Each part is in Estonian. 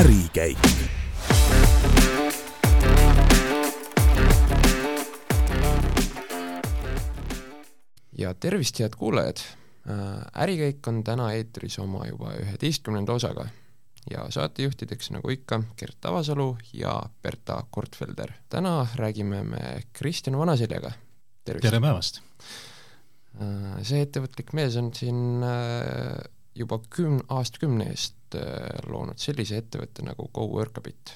ärikäik. ja tervist, head kuulajad! Äh, ärikäik on täna eetris oma juba üheteistkümnenda osaga ja saatejuhtideks, nagu ikka, Gert Tavasalu ja Berta Kortfelder. täna räägime me Kristjan Vanaseljaga. tere päevast! Äh, see ettevõtlik mees on siin äh, juba küm-, aastakümne eest loonud sellise ettevõtte nagu GoWorkabit.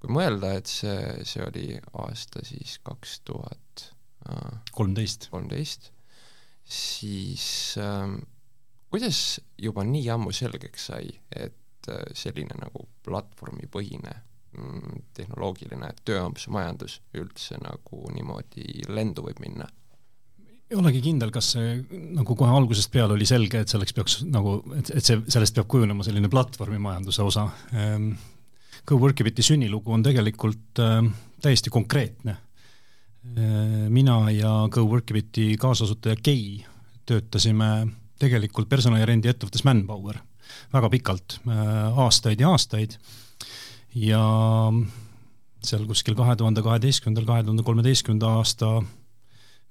kui mõelda, et see, see oli aasta siis kaks tuhat kolmteist, kolmteist, siis äh, kuidas juba nii ammu selgeks sai, et äh, selline nagu platvormipõhine mm, tehnoloogiline tööampsumajandus üldse nagu niimoodi lendu võib minna? Ei olegi kindel, kas see nagu kohe algusest peale oli selge, et selleks peaks nagu, et, et see, sellest peab kujunema selline platvormimajanduse osa ähm,. Coworkibiti sünnilugu on tegelikult äh, täiesti konkreetne Äh, mina ja GoWorkibiti kaasasutaja Kei töötasime tegelikult personalirendi ettevõttes Manpower väga pikalt, äh, aastaid ja aastaid. ja seal kuskil kahe tuhande kaheteistkümnendal, kahe tuhande kolmeteistkümnenda aasta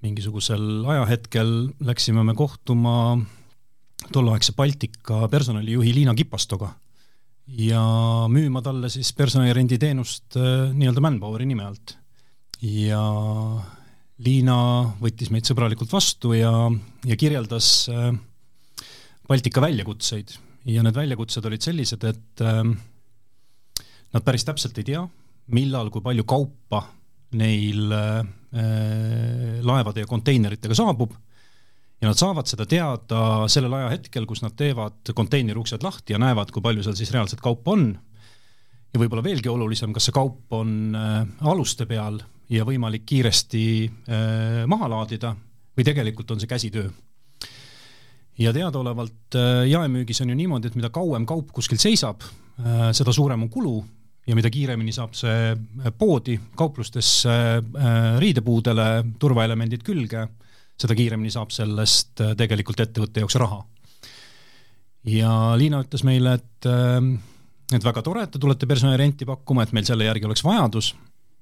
mingisugusel ajahetkel läksime me kohtuma tolleaegse Baltika personalijuhi Liina Kipastoga ja müüma talle siis personalirendi teenust äh, nii-öelda Manpoweri nime alt. Ja Liina võttis meid sõbralikult vastu ja, ja kirjeldas äh, Baltika väljakutseid. Ja need väljakutsed olid sellised, et äh, nad päris täpselt ei tea, millal, kui palju kaupa neil laevade ja konteineritega saabub ja nad saavad seda teada sellel ajahetkel, kus nad teevad konteineri uksed lahti ja näevad, kui palju seal siis reaalselt kaupa on. ja võib-olla veelgi olulisem, kas see kaup on aluste peal ja võimalik kiiresti äh, maha laadida või tegelikult on see käsitöö. ja teadaolevalt äh, jaemüügis on ju niimoodi, et mida kauem kaup kuskil seisab, äh, seda suurem on kulu ja mida kiiremini saab see poodi kauplustesse riidepuudele turvaelemendid külge, seda kiiremini saab sellest tegelikult ettevõtte jaoks raha. ja Liina ütles meile, et et väga tore, et te tulete personalirenti pakkuma, et meil selle järgi oleks vajadus,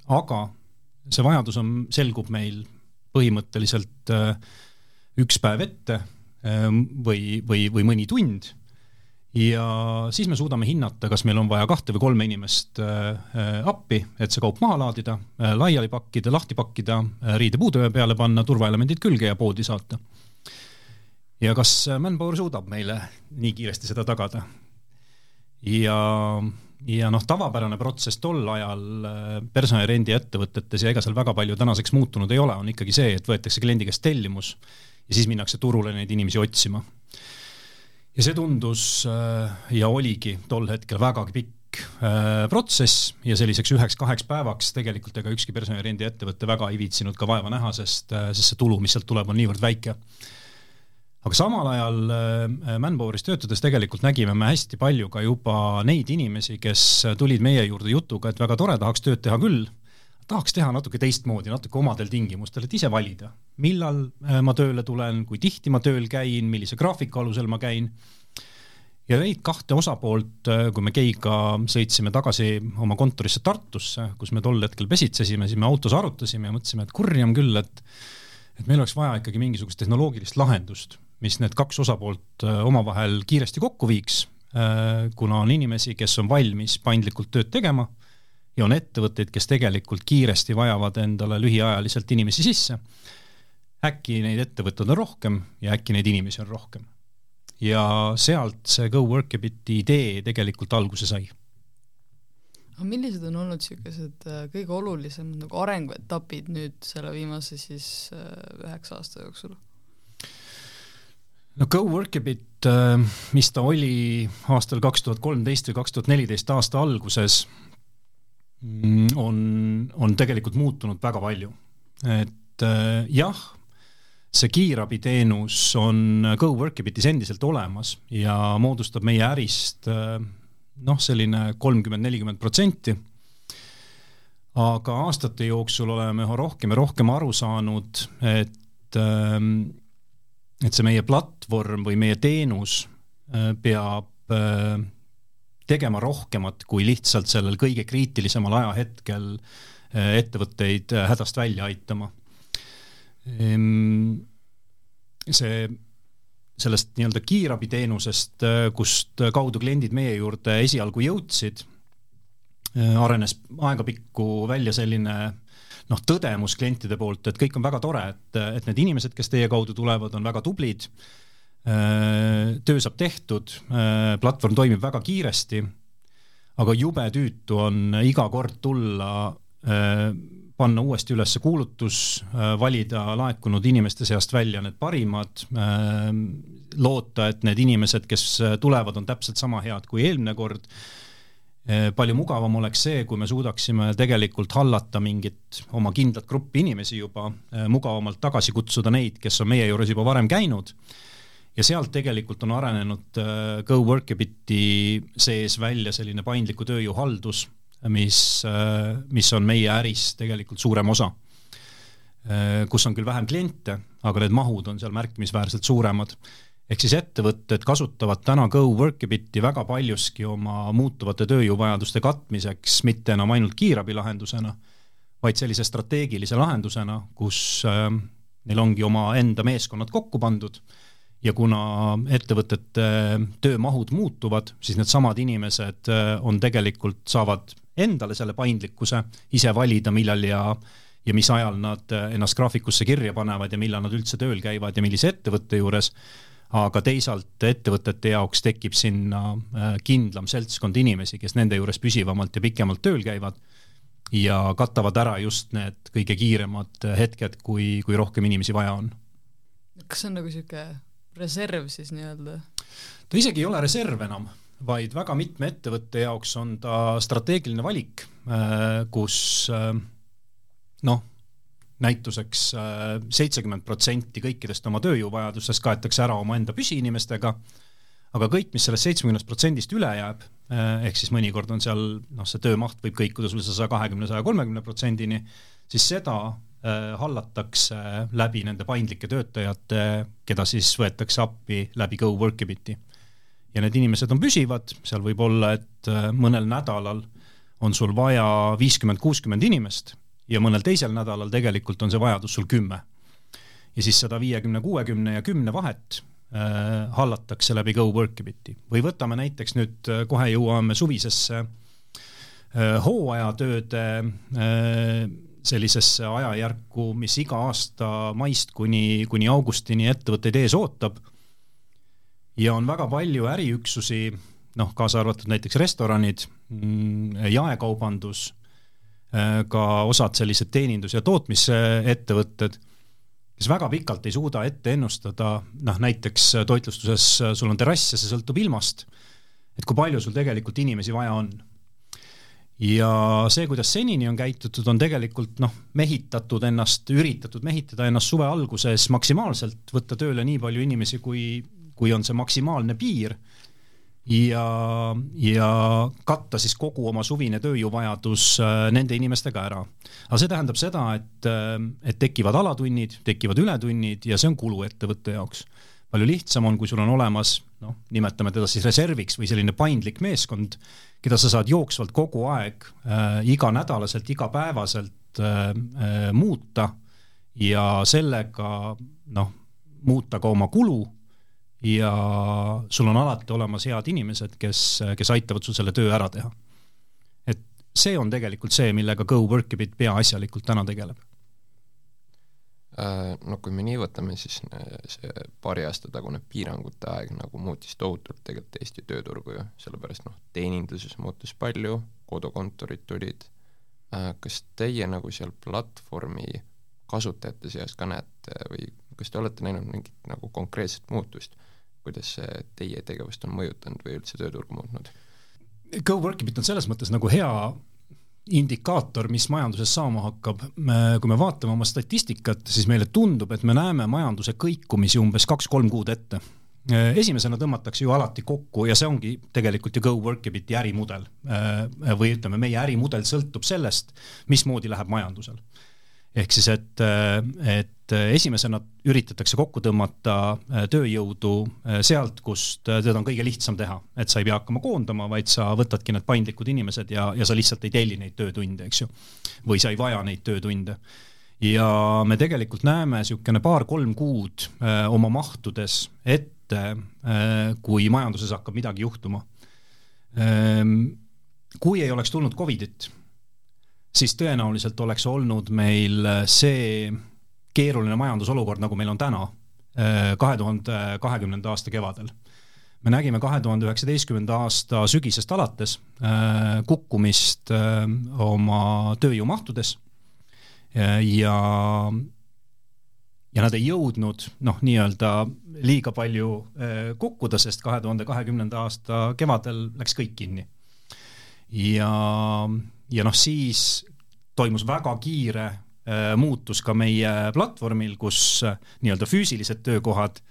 aga see vajadus on, selgub meil põhimõtteliselt äh, üks päev ette või, või, või mõni tund ja siis me suudame hinnata, kas meil on vaja kahte või kolme inimest äh, äh, appi, et see kaup maha laadida, laiali pakkida, lahti pakkida, riidepuude peale panna, turvaelemendid külge ja poodi saata. ja kas Manpower suudab meile nii kiiresti seda tagada? ja ja noh, tavapärane protsess tol ajal äh, personalirendi ettevõtetes ja ega seal väga palju tänaseks muutunud ei ole, on ikkagi see, et võetakse kliendi käest tellimus ja siis minnakse turule neid inimesi otsima. Ja see tundus äh, ja oligi tol hetkel vägagi pikk äh, protsess ja selliseks üheks-kaheks päevaks tegelikult ega ükski personalirendi ettevõte väga ei viitsinud ka vaeva näha, sest, sest see tulu, mis sealt tuleb, on niivõrd väike. Aga samal ajal äh, Manpoweris töötades tegelikult nägime me hästi palju ka juba neid inimesi, kes tulid meie juurde jutuga, et väga tore, tahaks tööd teha küll, tahaks teha natuke teistmoodi, natuke omadel tingimustel, et ise valida, millal äh, ma tööle tulen, kui tihti ma tööl käin, millise graafiku alusel ma käin. ja neid kahte osapoolt, äh, kui me Keiga sõitsime tagasi oma kontorisse Tartusse, kus me tol hetkel pesitsesime, siis me autos arutasime ja mõtlesime, et kurjam küll, et et meil oleks vaja ikkagi mingisugust tehnoloogilist lahendust mis need kaks osapoolt äh, omavahel kiiresti kokku viiks, kuna on inimesi, kes on valmis paindlikult tööd tegema ja on ettevõtteid, kes tegelikult kiiresti vajavad endale lühiajaliselt inimesi sisse. äkki neid ettevõtteid on rohkem ja äkki neid inimesi on rohkem. ja sealt see GoWorkabiti idee tegelikult alguse sai aga millised on olnud niisugused äh, kõige olulisemad nagu arenguetapid nüüd selle viimase siis üheksa aasta jooksul? no GoWorkabit, äh, mis ta oli aastal kaks tuhat kolmteist või kaks tuhat neliteist aasta alguses, on, on tegelikult muutunud väga palju. et äh, jah, see kiirabiteenus on GoWorkabitis endiselt olemas ja moodustab meie ärist äh, noh, selline kolmkümmend, nelikümmend protsenti aga aastate jooksul oleme üha rohkem ja rohkem aru saanud, et ähm, et see meie platvorm või meie teenus äh, peab äh, tegema rohkemat kui lihtsalt sellel kõige kriitilisemal ajahetkel äh, ettevõtteid äh, hädast välja aitama. Ehm, see, sellest nii-öelda kiirabiteenusest, kust kaudu kliendid meie juurde esialgu jõudsid, arenes aegapikku välja selline noh, tõdemus klientide poolt, et kõik on väga tore, et, et need inimesed, kes teie kaudu tulevad, on väga tublid Äh, töö saab tehtud, platvorm toimib väga kiiresti, aga jube tüütu on iga kord tulla, panna uuesti üles kuulutus, valida laekunud inimeste seast välja need parimad, loota, et need inimesed, kes tulevad, on täpselt sama head kui eelmine kord. Palju mugavam oleks see, kui me suudaksime tegelikult hallata mingit oma kindlat gruppi inimesi juba, mugavamalt tagasi kutsuda neid, kes on meie juures juba varem käinud ja sealt tegelikult on arenenud äh, GoWorkabiti sees välja selline paindliku tööjõu haldus, mis, äh, mis on meie äris tegelikult suurem osa. Äh, kus on küll vähem kliente, aga need mahud on seal märkimisväärselt suuremad. ehk siis ettevõtted kasutavad täna GoWorkabiti väga paljuski oma muutuvate tööjõuvajaduste katmiseks, mitte enam ainult kiirabilahendusena, vaid sellise strateegilise lahendusena, kus neil ongi omaenda meeskonnad kokku pandud ja kuna ettevõtete töömahud muutuvad, siis needsamad inimesed äh, on tegelikult, saavad endale selle paindlikkuse ise valida, millal ja ja mis ajal nad äh, ennast graafikusse kirja panevad ja millal nad üldse tööl käivad ja millise ettevõtte juures, aga teisalt ettevõtete jaoks tekib sinna äh, kindlam seltskond inimesi, kes nende juures püsivamalt ja pikemalt tööl käivad ja katavad ära just need kõige kiiremad hetked, kui, kui rohkem inimesi vaja on. kas see on nagu niisugune reserv siis nii-öelda? ta isegi ei ole reserv enam, vaid väga mitme ettevõtte jaoks on ta strateegiline valik, äh, kus äh, noh, näituseks äh, seitsekümmend protsenti kõikidest oma tööjõuvajadustest kaetakse ära omaenda püsiinimestega, aga kõik, mis sellest seitsmekümnest protsendist üle jääb, ehk siis mõnikord on seal noh, see töömaht võib kõikuda sul saja kahekümne, saja kolmekümne protsendini, siis seda hallatakse läbi nende paindlike töötajate, keda siis võetakse appi läbi GoWorkabiti. ja need inimesed on püsivad, seal võib olla, et äh, mõnel nädalal on sul vaja viiskümmend, kuuskümmend inimest ja mõnel teisel nädalal tegelikult on see vajadus sul kümme. ja siis seda viiekümne, kuuekümne ja kümne vahet äh, hallatakse läbi GoWorkabiti või võtame näiteks nüüd äh,, kohe jõuame suvisesse äh, hooajatööde äh, sellisesse ajajärku, mis iga aasta maist kuni, kuni augustini ettevõtteid ees ootab. ja on väga palju äriüksusi, noh, kaasa arvatud näiteks restoranid, mm, jaekaubandus, äh, ka osad sellised teenindus- ja tootmisettevõtted, kes väga pikalt ei suuda ette ennustada, noh näiteks toitlustuses sul on terrass ja see sõltub ilmast, et kui palju sul tegelikult inimesi vaja on ja see, kuidas senini on käitutud, on tegelikult noh, mehitatud ennast, üritatud mehitada ennast suve alguses maksimaalselt, võtta tööle nii palju inimesi, kui, kui on see maksimaalne piir ja, ja katta siis kogu oma suvine tööjõuvajadus äh, nende inimestega ära. aga see tähendab seda, et, äh, et tekivad alatunnid, tekivad ületunnid ja see on kulu ettevõtte jaoks. palju lihtsam on, kui sul on olemas noh, nimetame teda siis reserviks või selline paindlik meeskond, keda sa saad jooksvalt kogu aeg äh, iganädalaselt, igapäevaselt äh, äh, muuta ja sellega noh, muuta ka oma kulu ja sul on alati olemas head inimesed, kes, kes aitavad sul selle töö ära teha. et see on tegelikult see, millega GoWorkabit peaasjalikult täna tegeleb no kui me nii võtame, siis äh, see paari aasta tagune piirangute aeg nagu muutis tohutult tegelikult Eesti tööturgu ju, sellepärast noh, teeninduses muutus palju, kodukontorid tulid, äh, kas teie nagu seal platvormi kasutajate seas ka näete või kas te olete näinud mingit nagu konkreetset muutust, kuidas see teie tegevust on mõjutanud või üldse tööturgu muutnud? GoWorkibit on selles mõttes nagu hea indikaator, mis majanduses saama hakkab. kui me vaatame oma statistikat, siis meile tundub, et me näeme majanduse kõikumisi umbes kaks-kolm kuud ette. esimesena tõmmatakse ju alati kokku ja see ongi tegelikult ju GoWorkabiti ärimudel. või ütleme, meie ärimudel sõltub sellest, mismoodi läheb majandusel. Ehk siis, et, et esimesena üritatakse kokku tõmmata äh, tööjõudu äh, sealt, kust äh, teda on kõige lihtsam teha, et sa ei pea hakkama koondama, vaid sa võtadki need paindlikud inimesed ja, ja sa lihtsalt ei telli neid töötunde, eks ju. või sa ei vaja neid töötunde. ja me tegelikult näeme niisugune paar-kolm kuud öö, oma mahtudes ette, kui majanduses hakkab midagi juhtuma. Ehm, kui ei oleks tulnud Covidit siis tõenäoliselt oleks olnud meil äh, see keeruline majandusolukord, nagu meil on täna, äh, kahe tuhande kahekümnenda aasta kevadel. me nägime kahe tuhande üheksateistkümnenda aasta sügisest alates äh, kukkumist oma tööjõumahtudes ja ja nad ei jõudnud noh, nii-öelda liiga palju kukkuda, sest kahe tuhande kahekümnenda aasta kevadel läks kõik kinni. ja ja noh, siis toimus väga kiire äh, muutus ka meie platvormil, kus äh, nii-öelda füüsilised töökohad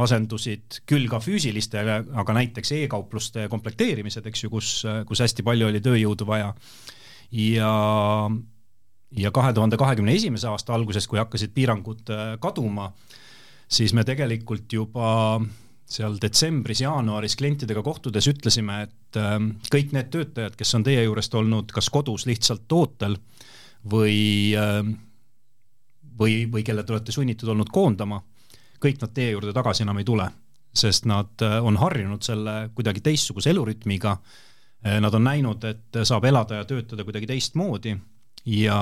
asendusid küll ka füüsilistele, aga näiteks e-kaupluste komplekteerimised, eks ju, kus, äh, kus hästi palju oli tööjõudu vaja. ja, ja kahe tuhande kahekümne esimese aasta alguses, kui hakkasid piirangud kaduma, siis me tegelikult juba seal detsembris-jaanuaris klientidega kohtudes ütlesime, et ähm, kõik need töötajad, kes on teie juurest olnud kas kodus lihtsalt ootel või, ähm, või, või kelle te olete sunnitud olnud koondama, kõik nad teie juurde tagasi enam ei tule, sest nad äh, on harjunud selle kuidagi teistsuguse elurütmiga. Äh, nad on näinud, et saab elada ja töötada kuidagi teistmoodi ja,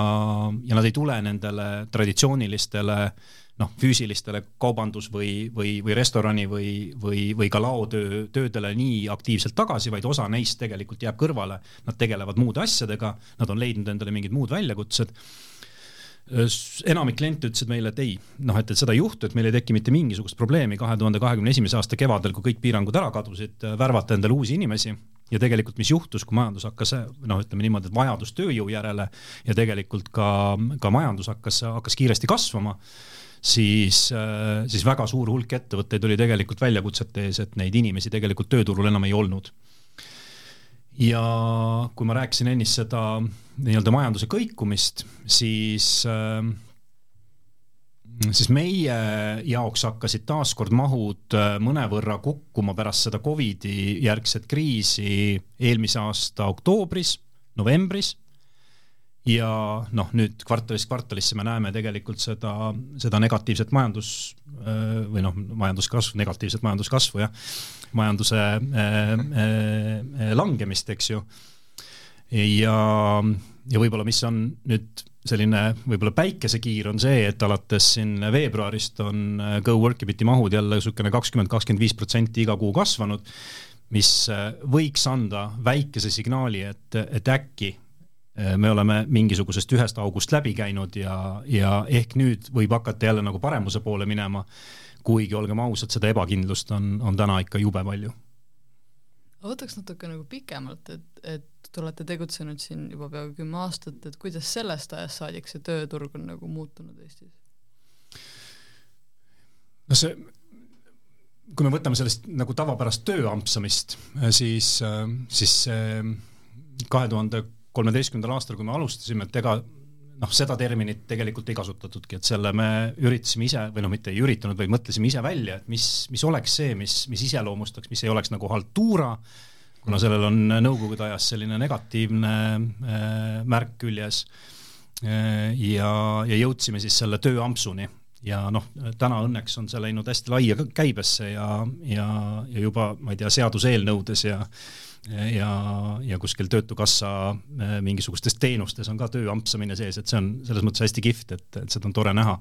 ja nad ei tule nendele traditsioonilistele äh, noh, füüsilistele kaubandus- või, või, või restorani või, või, või ka laotöö, töödele nii aktiivselt tagasi, vaid osa neist tegelikult jääb kõrvale. Nad tegelevad muude asjadega, nad on leidnud endale mingid muud väljakutsed. Enamik kliente ütlesid meile, et ei, noh, et, et seda ei juhtu, et meil ei teki mitte mingisugust probleemi. kahe tuhande kahekümne esimese aasta kevadel, kui kõik piirangud ära kadusid, värvata endale uusi inimesi. Ja tegelikult, mis juhtus, kui majandus hakkas noh, ütleme niimoodi, et vajadus tööjõu järele ja tegelikult ka, ka majandus hakkas, hakkas kiiresti kasvama siis, äh, siis väga suur hulk ettevõtteid oli tegelikult väljakutsete ees, et neid inimesi tegelikult tööturul enam ei olnud. ja kui ma rääkisin ennist seda nii-öelda majanduse kõikumist, siis äh, siis meie jaoks hakkasid taaskord mahud äh, mõnevõrra kukkuma pärast seda Covidi järgset kriisi eelmise aasta oktoobris, novembris ja noh, nüüd kvartalist kvartalisse me näeme tegelikult seda, seda negatiivset majandus või noh, majanduskasvu, negatiivset majanduskasvu jah, majanduse äh, äh, langemist, eks ju. ja, ja võib-olla, mis on nüüd selline võib-olla päikesekiir on see, et alates siin veebruarist on GoWorkibiti mahud jälle niisugune kakskümmend, kakskümmend viis protsenti iga kuu kasvanud, mis võiks anda väikese signaali, et, et äkki Äh, me oleme mingisugusest ühest august läbi käinud ja, ja ehk nüüd võib hakata jälle nagu paremuse poole minema, kuigi olgem ausad, seda ebakindlust on, on täna ikka jube palju. võtaks natuke nagu pikemalt, et, et te olete tegutsenud siin juba peaaegu kümme aastat, et kuidas sellest ajast saadik see tööturg on nagu muutunud Eestis? no see, kui me võtame sellest nagu tavapärast tööampsamist, siis, siis kahe tuhande kolmeteistkümnendal aastal, kui me alustasime, et ega noh, seda terminit tegelikult ei kasutatudki, et selle me üritasime ise või noh, mitte ei üritanud, vaid mõtlesime ise välja, et mis, mis oleks see, mis, mis iseloomustaks, mis ei oleks nagu haltuura, kuna sellel on nõukogude ajas selline negatiivne äh, märk küljes äh,. ja, ja jõudsime siis selle tööampsuni ja noh, täna õnneks on see läinud hästi laia käibesse ja, ja, ja juba ma ei tea, seaduseelnõudes ja ja, ja kuskil Töötukassa äh, mingisugustes teenustes on ka tööampsamine sees, et see on selles mõttes hästi kihvt, et, et seda on tore näha.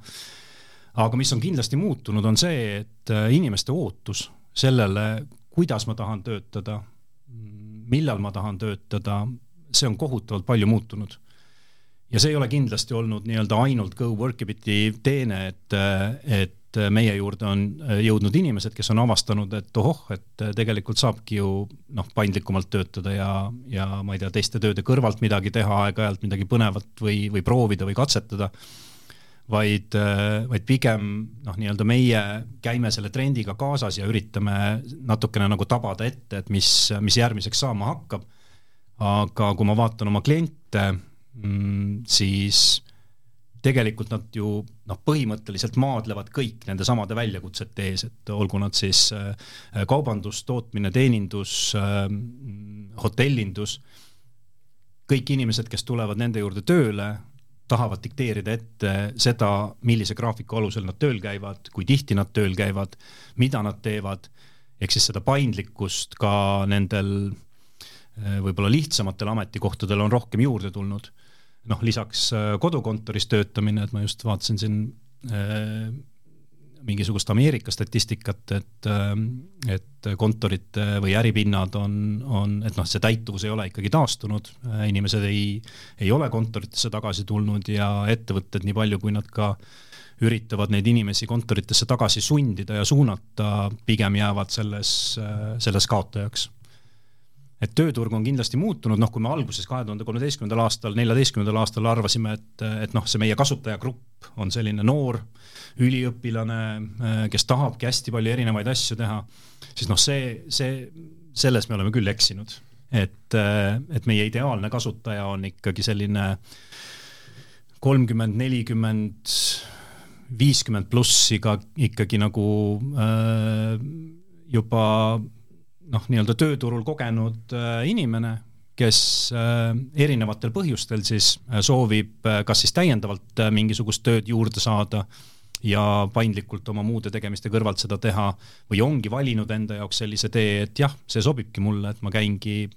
aga mis on kindlasti muutunud, on see, et äh, inimeste ootus sellele, kuidas ma tahan töötada, millal ma tahan töötada, see on kohutavalt palju muutunud ja see ei ole kindlasti olnud nii-öelda ainult GoWorkibiti teene, et, et meie juurde on jõudnud inimesed, kes on avastanud, et ohoh, et tegelikult saabki ju noh, paindlikumalt töötada ja, ja ma ei tea, teiste tööde kõrvalt midagi teha, aeg-ajalt midagi põnevat või, või proovida või katsetada. vaid, vaid pigem noh, nii-öelda meie käime selle trendiga kaasas ja üritame natukene nagu tabada ette, et mis, mis järgmiseks saama hakkab. aga kui ma vaatan oma kliente Mm, siis tegelikult nad ju noh, põhimõtteliselt maadlevad kõik nende samade väljakutsete ees, et olgu nad siis äh, kaubandus, tootmine, teenindus, äh, hotellindus, kõik inimesed, kes tulevad nende juurde tööle, tahavad dikteerida ette seda, millise graafiku alusel nad tööl käivad, kui tihti nad tööl käivad, mida nad teevad, ehk siis seda paindlikkust ka nendel äh, võib-olla lihtsamatel ametikohtadel on rohkem juurde tulnud. Noh, lisaks äh, kodukontoris töötamine, et ma just vaatasin siin äh, mingisugust Ameerika statistikat, et, et kontorite või äripinnad on, on, et noh, see täituvus ei ole ikkagi taastunud, inimesed ei, ei ole kontoritesse tagasi tulnud ja ettevõtted, nii palju kui nad ka üritavad neid inimesi kontoritesse tagasi sundida ja suunata, pigem jäävad selles, selles kaotajaks et tööturg on kindlasti muutunud, noh, kui me alguses kahe tuhande kolmeteistkümnendal aastal, neljateistkümnendal aastal arvasime, et, et noh, see meie kasutajagrupp on selline noor üliõpilane, kes tahabki hästi palju erinevaid asju teha, siis noh, see, see, selles me oleme küll eksinud. et, et meie ideaalne kasutaja on ikkagi selline kolmkümmend, nelikümmend, viiskümmend pluss iga, ikkagi nagu äh, juba noh, nii-öelda tööturul kogenud äh, inimene, kes äh, erinevatel põhjustel siis äh, soovib kas siis täiendavalt mingisugust tööd juurde saada ja paindlikult oma muude tegemiste kõrvalt seda teha või ongi valinud enda jaoks sellise tee, et jah, see sobibki mulle, et ma käingi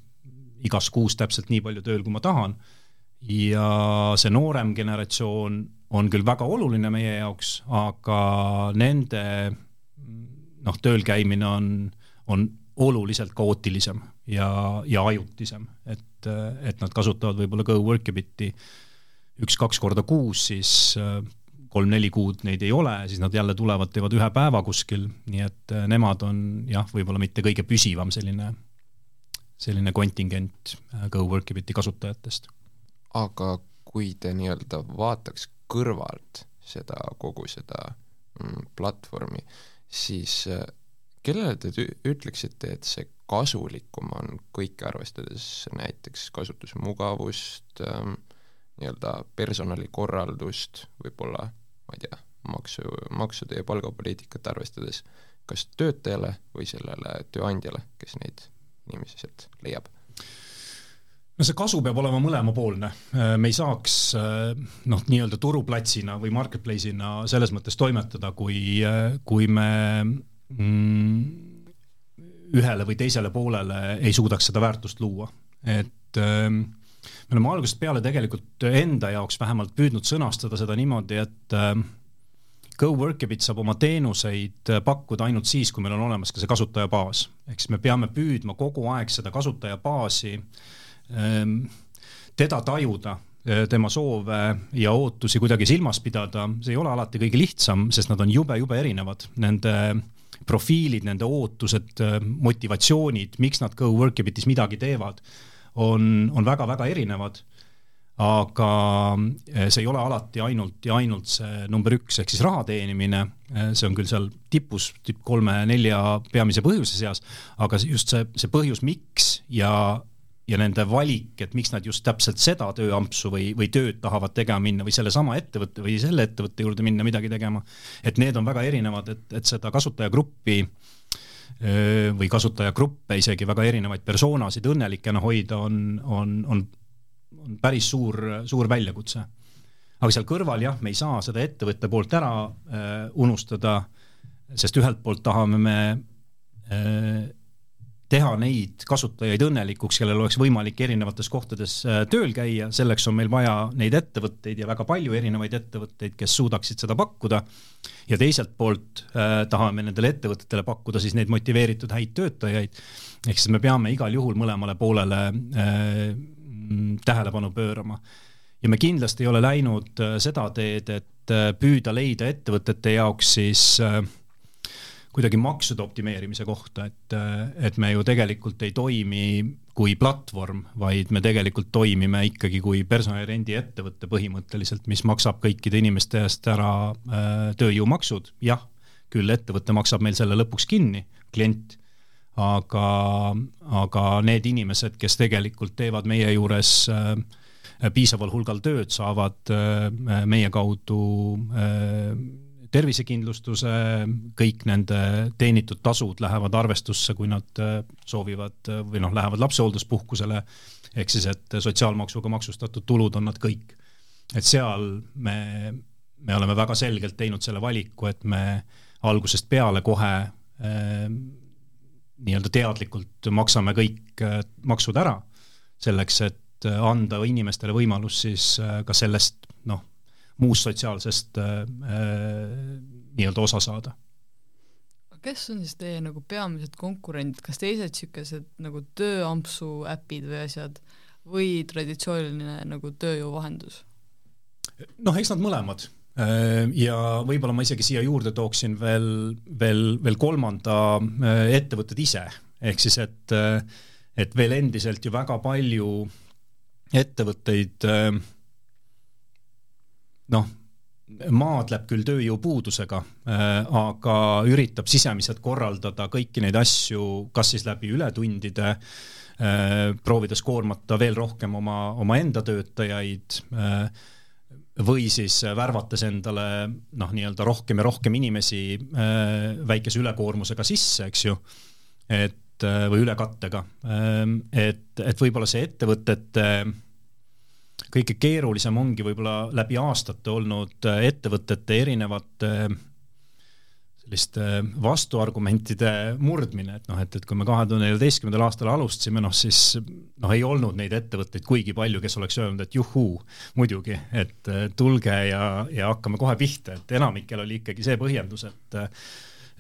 igas kuus täpselt nii palju tööl, kui ma tahan. ja see noorem generatsioon on küll väga oluline meie jaoks, aga nende noh, tööl käimine on, on oluliselt kaootilisem ja, ja ajutisem, et, et nad kasutavad võib-olla Go-Workabiti üks-kaks korda kuus, siis äh, kolm-neli kuud neid ei ole, siis nad jälle tulevad, teevad ühe päeva kuskil, nii et äh, nemad on jah, võib-olla mitte kõige püsivam selline, selline kontingent äh, Go-Workabiti kasutajatest. aga kui te nii-öelda vaataks kõrvalt seda, kogu seda mm, platvormi, siis kellele te ütleksite, et see kasulikum on kõike arvestades näiteks kasutusmugavust ähm,, nii-öelda personalikorraldust, võib-olla ma ei tea, maksu, maksude ja palgapoliitikat arvestades, kas töötajale või sellele tööandjale, kes neid inimesi sealt leiab? no see kasu peab olema mõlemapoolne, me ei saaks noh, nii-öelda turuplatsina või marketplace'ina selles mõttes toimetada, kui, kui me ühele või teisele poolele ei suudaks seda väärtust luua, et ähm, me oleme algusest peale tegelikult enda jaoks vähemalt püüdnud sõnastada seda niimoodi, et ähm, GoWorkabit saab oma teenuseid pakkuda ainult siis, kui meil on olemas ka see kasutajabaas. ehk siis me peame püüdma kogu aeg seda kasutajabaasi, ähm, teda tajuda, äh, tema soove ja ootusi kuidagi silmas pidada, see ei ole alati kõige lihtsam, sest nad on jube-jube erinevad. Nende profiilid, nende ootused, motivatsioonid, miks nad Go-Workabitis midagi teevad, on, on väga-väga erinevad. aga eh, see ei ole alati ainult ja ainult see number üks ehk siis raha teenimine, eh, see on küll seal tipus, tipp kolme-nelja peamise põhjuse seas, aga just see, see põhjus, miks ja ja nende valik, et miks nad just täpselt seda tööampsu või, või tööd tahavad tegema minna või sellesama ettevõtte või selle ettevõtte juurde minna midagi tegema, et need on väga erinevad, et, et seda kasutajagruppi või kasutajagruppe, isegi väga erinevaid persoonasid õnnelikena hoida, on, on, on, on päris suur, suur väljakutse. aga seal kõrval jah, me ei saa seda ettevõtte poolt ära äh, unustada, sest ühelt poolt tahame me äh, teha neid kasutajaid õnnelikuks, kellel oleks võimalik erinevates kohtades äh, tööl käia, selleks on meil vaja neid ettevõtteid ja väga palju erinevaid ettevõtteid, kes suudaksid seda pakkuda. ja teiselt poolt äh, tahame nendele ettevõtetele pakkuda siis neid motiveeritud häid töötajaid. ehk siis me peame igal juhul mõlemale poolele äh, tähelepanu pöörama. ja me kindlasti ei ole läinud äh, seda teed, et äh, püüda leida ettevõtete jaoks siis äh, kuidagi maksude optimeerimise kohta, et, et me ju tegelikult ei toimi kui platvorm, vaid me tegelikult toimime ikkagi kui personalirendi ettevõte põhimõtteliselt, mis maksab kõikide inimeste eest ära äh, tööjõumaksud, jah, küll ettevõte maksab meil selle lõpuks kinni, klient, aga, aga need inimesed, kes tegelikult teevad meie juures äh, piisaval hulgal tööd, saavad meie kaudu tervisekindlustuse, kõik nende teenitud tasud lähevad arvestusse, kui nad soovivad või noh, lähevad lapsehoolduspuhkusele, ehk siis, et sotsiaalmaksuga maksustatud tulud on nad kõik. et seal me, me oleme väga selgelt teinud selle valiku, et me algusest peale kohe äh, nii-öelda teadlikult maksame kõik äh, maksud ära, selleks et äh, anda inimestele võimalus siis äh, ka sellest noh, muust sotsiaalsest äh, äh, nii-öelda osa saada. kes on siis teie nagu peamised konkurendid, kas teised niisugused nagu tööampsu äpid või asjad või traditsiooniline nagu tööjõuvahendus? noh, eks nad mõlemad äh, ja võib-olla ma isegi siia juurde tooksin veel, veel, veel kolmanda ettevõtted ise, ehk siis et, et veel endiselt ju väga palju ettevõtteid noh, maadleb küll tööjõupuudusega, äh, aga üritab sisemiselt korraldada kõiki neid asju, kas siis läbi ületundide, äh, proovides koormata veel rohkem oma, omaenda töötajaid äh, või siis värvates endale noh, nii-öelda rohkem ja rohkem inimesi väikese ülekoormusega sisse, eks ju, et või ülekattega, et, et võib-olla see ettevõtete kõige keerulisem ongi võib-olla läbi aastate olnud äh, ettevõtete erinevate äh, selliste äh, vastuargumentide murdmine, et noh, et, et kui me kahe tuhande neljateistkümnendal aastal alustasime, noh siis noh, ei olnud neid ettevõtteid kuigi palju, kes oleks öelnud, et juhuu, muidugi, et tulge ja, ja hakkame kohe pihta, et enamikel oli ikkagi see põhjendus, et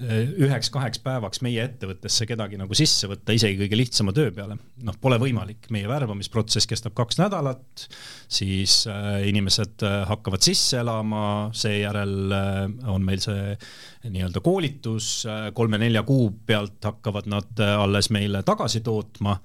üheks-kaheks päevaks meie ettevõttesse kedagi nagu sisse võtta, isegi kõige lihtsama töö peale, noh, pole võimalik, meie värbamisprotsess kestab kaks nädalat, siis äh, inimesed äh, hakkavad sisse elama, seejärel äh, on meil see nii-öelda koolitus, kolme-nelja kuu pealt hakkavad nad alles meile tagasi tootma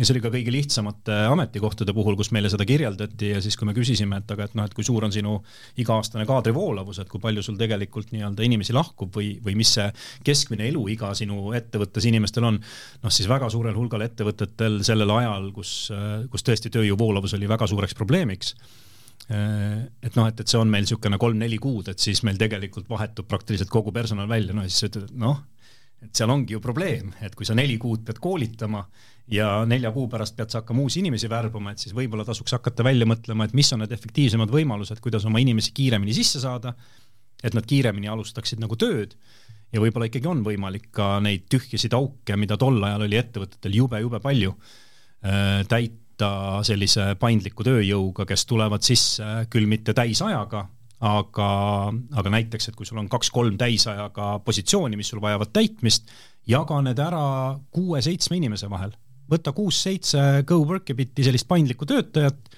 ja see oli ka kõige lihtsamate ametikohtade puhul, kus meile seda kirjeldati ja siis, kui me küsisime, et aga et noh, et kui suur on sinu iga-aastane kaadrivoolavus, et kui palju sul tegelikult nii-öelda inimesi lahkub või, või mis see keskmine eluiga sinu ettevõttes inimestel on, noh siis väga suurel hulgal ettevõtetel sellel ajal, kus, kus tõesti tööjõuvoolavus oli väga suureks probleemiks et noh, et, et see on meil niisugune kolm-neli kuud, et siis meil tegelikult vahetub praktiliselt kogu personal välja, no siis sa ütled, et noh, et seal ongi ju probleem, et kui sa neli kuud pead koolitama ja nelja kuu pärast pead sa hakkama uusi inimesi värbama, et siis võib-olla tasuks hakata välja mõtlema, et mis on need efektiivsemad võimalused, kuidas oma inimesi kiiremini sisse saada, et nad kiiremini alustaksid nagu tööd. Ja võib-olla ikkagi on võimalik ka neid tühjasid auke, mida tol ajal oli ettevõtetel jube-jube palju, äh, täita sellise paindliku tööjõuga, kes tulevad sisse küll mitte täisajaga, aga, aga näiteks, et kui sul on kaks-kolm täisajaga positsiooni, mis sul vajavad täitmist, jaga need ära kuue-seitsme inimese vahel. võta kuus-seitse GoWorkabiti sellist paindlikku töötajat,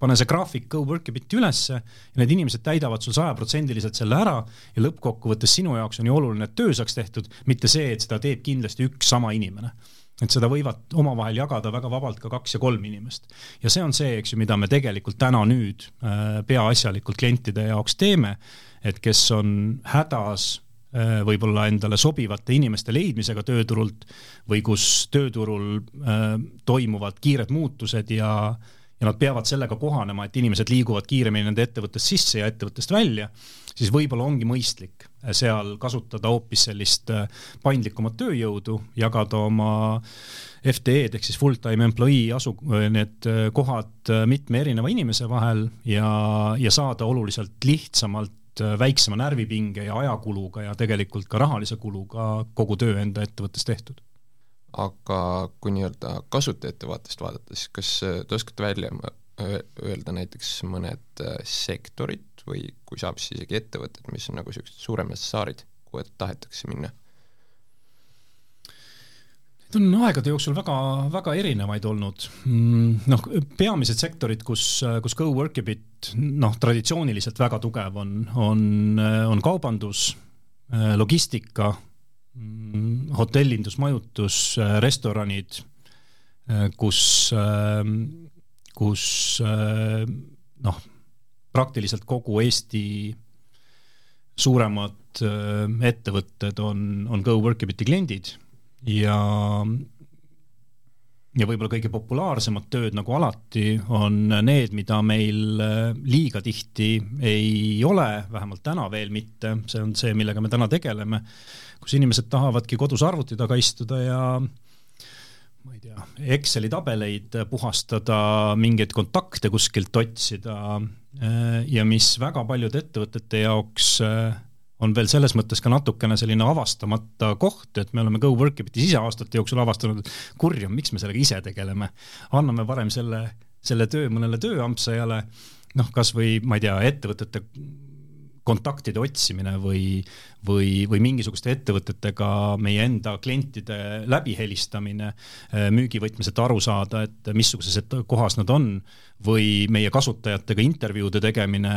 pane see graafik GoWorkabiti ülesse ja need inimesed täidavad sul sajaprotsendiliselt selle ära ja lõppkokkuvõttes sinu jaoks on ju oluline, et töö saaks tehtud, mitte see, et seda teeb kindlasti üks sama inimene et seda võivad omavahel jagada väga vabalt ka kaks ja kolm inimest. ja see on see, eks ju, mida me tegelikult täna nüüd äh, peaasjalikult klientide jaoks teeme, et kes on hädas äh, võib-olla endale sobivate inimeste leidmisega tööturult või kus tööturul äh, toimuvad kiired muutused ja ja nad peavad sellega kohanema, et inimesed liiguvad kiiremini nende ettevõttest sisse ja ettevõttest välja, siis võib-olla ongi mõistlik seal kasutada hoopis sellist äh, paindlikumat tööjõudu, jagada oma FTE-d ehk siis full-time employee asu, need äh, kohad äh, mitme erineva inimese vahel ja, ja saada oluliselt lihtsamalt väiksema närvipinge ja ajakuluga ja tegelikult ka rahalise kuluga kogu töö enda ettevõttes tehtud. Aga kui nii-öelda kasutajate vaatest vaadata, siis kas te oskate välja öelda näiteks mõned sektorid või kui saab, siis isegi ettevõtted, mis on nagu niisugused suuremad saarid, kuhu tahetakse minna? Neid on aegade jooksul väga, väga erinevaid olnud. Mm, noh, peamised sektorid, kus, kus GoWorkabit noh, traditsiooniliselt väga tugev on, on, on kaubandus, logistika Mm, hotellindus, majutus, äh, restoranid, äh, kus, äh, kus noh, praktiliselt kogu Eesti suuremad ettevõtted on, on GoWorkabiti kliendid ja ja võib-olla kõige populaarsemad tööd, nagu alati, on need, mida meil liiga tihti ei ole, vähemalt täna veel mitte, see on see, millega me täna tegeleme, kus inimesed tahavadki kodus arvuti taga istuda ja ma ei tea, Exceli tabeleid puhastada, mingeid kontakte kuskilt otsida ja mis väga paljude ettevõtete jaoks on veel selles mõttes ka natukene selline avastamata koht, et me oleme GoWorkibitis ise aastate jooksul avastanud, et kurjam, miks me sellega ise tegeleme. anname varem selle, selle töö mõnele tööampsajale, noh, kasvõi ma ei tea, ettevõtete kontaktide otsimine või, või, või mingisuguste ettevõtetega meie enda klientide läbihelistamine müügivõtmes, et aru saada, et missuguses kohas nad on või meie kasutajatega intervjuude tegemine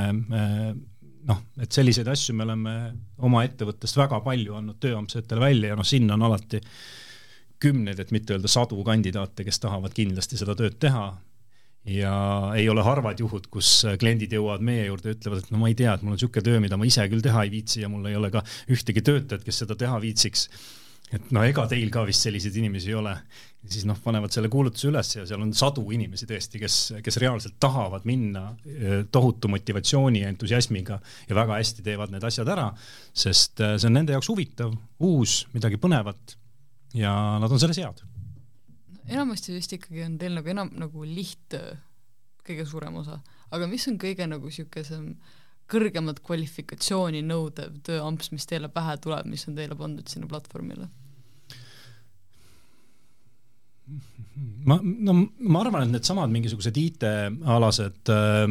noh, et selliseid asju me oleme oma ettevõttest väga palju andnud tööampsajatele välja ja noh, sinna on alati kümneid, et mitte öelda sadu kandidaate, kes tahavad kindlasti seda tööd teha. Ja ei ole harvad juhud, kus kliendid jõuavad meie juurde ja ütlevad, et no ma ei tea, et mul on niisugune töö, mida ma ise küll teha ei viitsi ja mul ei ole ka ühtegi töötajat, kes seda teha viitsiks et no ega teil ka vist selliseid inimesi ei ole. siis noh, panevad selle kuulutuse üles ja seal on sadu inimesi tõesti, kes, kes reaalselt tahavad minna eh, tohutu motivatsiooni ja entusiasmiga ja väga hästi teevad need asjad ära, sest eh, see on nende jaoks huvitav, uus, midagi põnevat ja nad on selles head. Enamasti vist ikkagi on teil nagu enam nagu lihttöö kõige suurem osa, aga mis on kõige nagu niisugusem kõrgemat kvalifikatsiooni nõudev tööamps, mis teile pähe tuleb, mis on teile pandud sinna platvormile? ma, no ma arvan, et needsamad mingisugused IT-alased äh,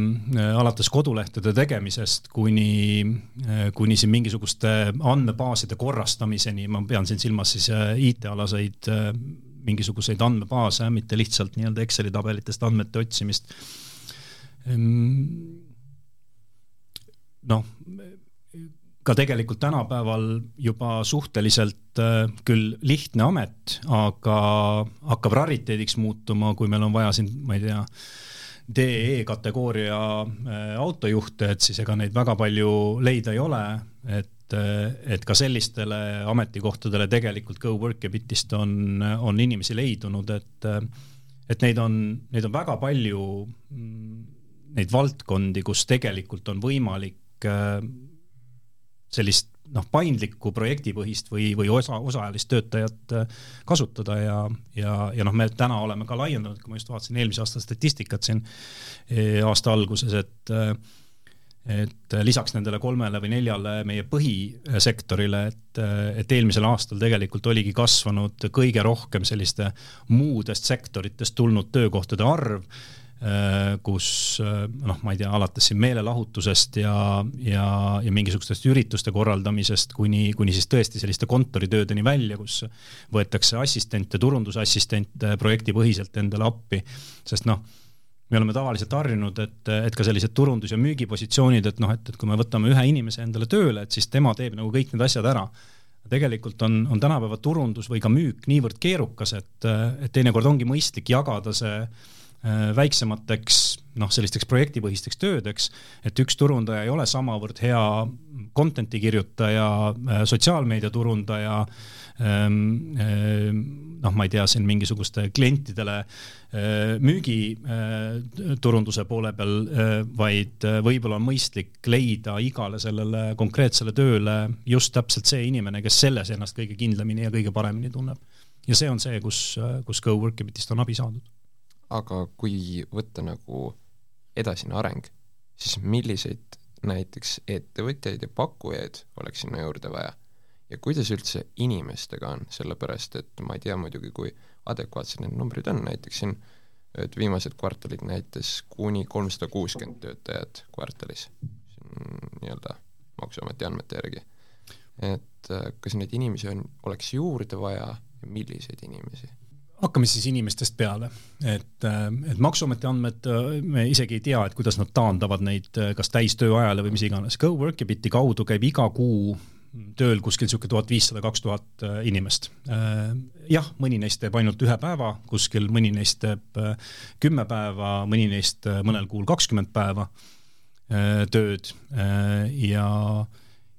alates kodulehtede tegemisest kuni äh,, kuni siin mingisuguste andmebaaside korrastamiseni, ma pean siin silmas siis äh, IT-alaseid äh, mingisuguseid andmebaase, mitte lihtsalt nii-öelda Exceli tabelitest andmete otsimist. Noh ka tegelikult tänapäeval juba suhteliselt küll lihtne amet, aga hakkab rariteediks muutuma, kui meil on vaja siin, ma ei tea, DE kategooria äh, autojuhte, et siis ega neid väga palju leida ei ole, et, äh, et ka sellistele ametikohtadele tegelikult GoWorkabitist on, on inimesi leidunud, et et neid on, neid on väga palju, mm, neid valdkondi, kus tegelikult on võimalik sellist noh, paindlikku projektipõhist või, või osa, osaajalist töötajat kasutada ja, ja, ja noh, me täna oleme ka laiendanud, kui ma just vaatasin eelmise aasta statistikat siin e, aasta alguses, et et lisaks nendele kolmele või neljale meie põhisektorile, et, et eelmisel aastal tegelikult oligi kasvanud kõige rohkem selliste muudest sektoritest tulnud töökohtade arv Äh, kus äh, noh, ma ei tea, alates siin meelelahutusest ja, ja, ja mingisugustest ürituste korraldamisest kuni, kuni siis tõesti selliste kontoritöödeni välja, kus võetakse assistente, turundusassistente projektipõhiselt endale appi, sest noh, me oleme tavaliselt harjunud, et, et ka sellised turundus- ja müügipositsioonid, et noh, et, et kui me võtame ühe inimese endale tööle, et siis tema teeb nagu kõik need asjad ära. Tegelikult on, on tänapäeva turundus või ka müük niivõrd keerukas, et, et teinekord ongi mõistlik jagada see Äh, väiksemateks noh, sellisteks projektipõhisteks töödeks, et üks turundaja ei ole samavõrd hea content'i kirjutaja, äh, sotsiaalmeedia turundaja, ähm, äh, noh, ma ei tea, siin mingisuguste klientidele müügiturunduse poole peal, vaid võib-olla on mõistlik leida igale sellele konkreetsele tööle just täpselt see inimene, kes selles ennast kõige kindlamini ja kõige paremini tunneb. ja see on see, kus, kus GoWorkibitist on abi saadud aga kui võtta nagu edasine areng, siis milliseid näiteks ettevõtjaid ja pakkujaid oleks sinna juurde vaja? ja kuidas üldse inimestega on, sellepärast et ma ei tea muidugi, kui adekvaatsed need numbrid on, näiteks siin et viimased kvartalid näitas kuni kolmsada kuuskümmend töötajat kvartalis, nii-öelda Maksuameti andmete järgi. et äh, kas neid inimesi on, oleks juurde vaja ja milliseid inimesi? Hakkame siis inimestest peale, et, äh, et Maksuameti andmed, äh, me isegi ei tea, et kuidas nad taandavad neid äh, kas täistööajale või mis iganes. GoWorkibiti kaudu käib iga kuu tööl kuskil niisugune tuhat viissada, kaks tuhat inimest. jah, mõni neist teeb ainult ühe päeva kuskil, mõni neist teeb kümme päeva, mõni neist mõnel kuul kakskümmend päeva tööd ja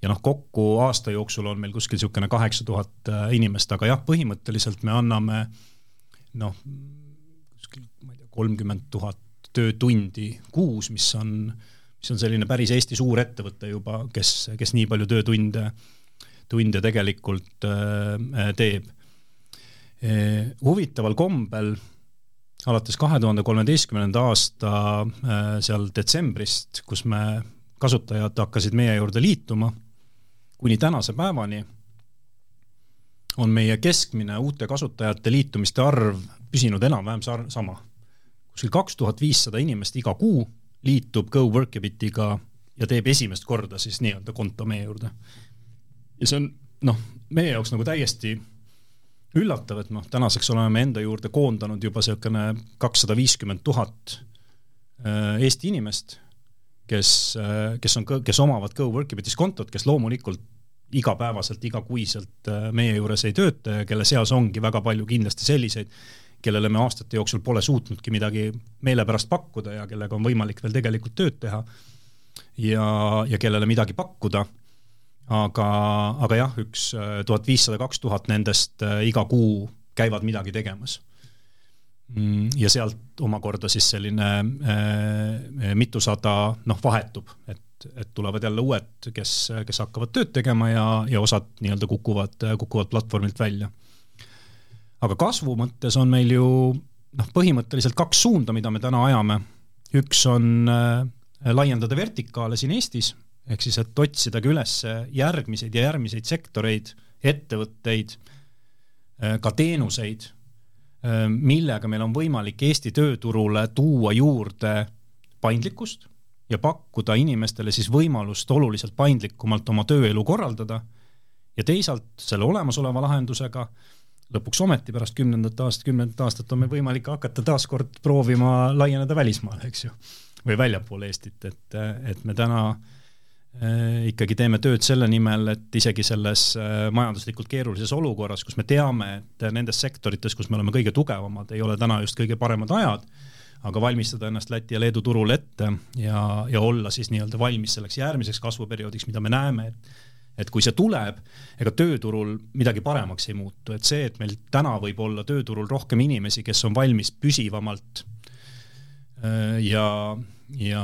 ja noh, kokku aasta jooksul on meil kuskil niisugune kaheksa tuhat inimest, aga jah, põhimõtteliselt me anname äh, noh, kuskil, ma ei tea, kolmkümmend tuhat töötundi kuus, mis on, mis on selline päris Eesti suur ettevõte juba, kes, kes nii palju töötunde, tunde tegelikult äh, teeb eh,. huvitaval kombel alates kahe tuhande kolmeteistkümnenda aasta äh, seal detsembrist, kus me, kasutajad hakkasid meie juurde liituma, kuni tänase päevani on meie keskmine uute kasutajate liitumiste arv püsinud enam-vähem sama kuskil kaks tuhat viissada inimest iga kuu liitub GoWorkabitiga ja teeb esimest korda siis nii-öelda konto meie juurde. ja see on noh, meie jaoks nagu täiesti üllatav, et noh, tänaseks oleme enda juurde koondanud juba niisugune kakssada viiskümmend tuhat äh, Eesti inimest, kes, äh, kes on, kes omavad GoWorkabitis kontot, kes loomulikult igapäevaselt, igakuiselt äh, meie juures ei tööta ja kelle seas ongi väga palju kindlasti selliseid, kellele me aastate jooksul pole suutnudki midagi meelepärast pakkuda ja kellega on võimalik veel tegelikult tööd teha ja, ja kellele midagi pakkuda. aga, aga jah, üks äh, tuhat viissada, kaks tuhat nendest äh, iga kuu käivad midagi tegemas. Mm, ja sealt omakorda siis selline äh, mitusada noh, vahetub, et, et tulevad jälle uued, kes, kes hakkavad tööd tegema ja, ja osad nii-öelda kukuvad, kukuvad platvormilt välja aga kasvu mõttes on meil ju noh, põhimõtteliselt kaks suunda, mida me täna ajame. üks on äh, laiendada vertikaale siin Eestis, ehk siis, et otsidagi üles järgmiseid ja järgmiseid sektoreid, ettevõtteid, äh, ka teenuseid, äh, millega meil on võimalik Eesti tööturule tuua juurde paindlikkust ja pakkuda inimestele siis võimalust oluliselt paindlikumalt oma tööelu korraldada ja teisalt selle olemasoleva lahendusega lõpuks ometi pärast kümnendat aastat, kümnendat aastat on meil võimalik hakata taaskord proovima laieneda välismaale, eks ju, või väljapoole Eestit, et, et me täna äh, ikkagi teeme tööd selle nimel, et isegi selles äh, majanduslikult keerulises olukorras, kus me teame, et nendes sektorites, kus me oleme kõige tugevamad, ei ole täna just kõige paremad ajad, aga valmistada ennast Läti ja Leedu turul ette ja, ja olla siis nii-öelda valmis selleks järgmiseks kasvuperioodiks, mida me näeme, et et kui see tuleb, ega tööturul midagi paremaks ei muutu, et see, et meil täna võib olla tööturul rohkem inimesi, kes on valmis püsivamalt äh, ja, ja,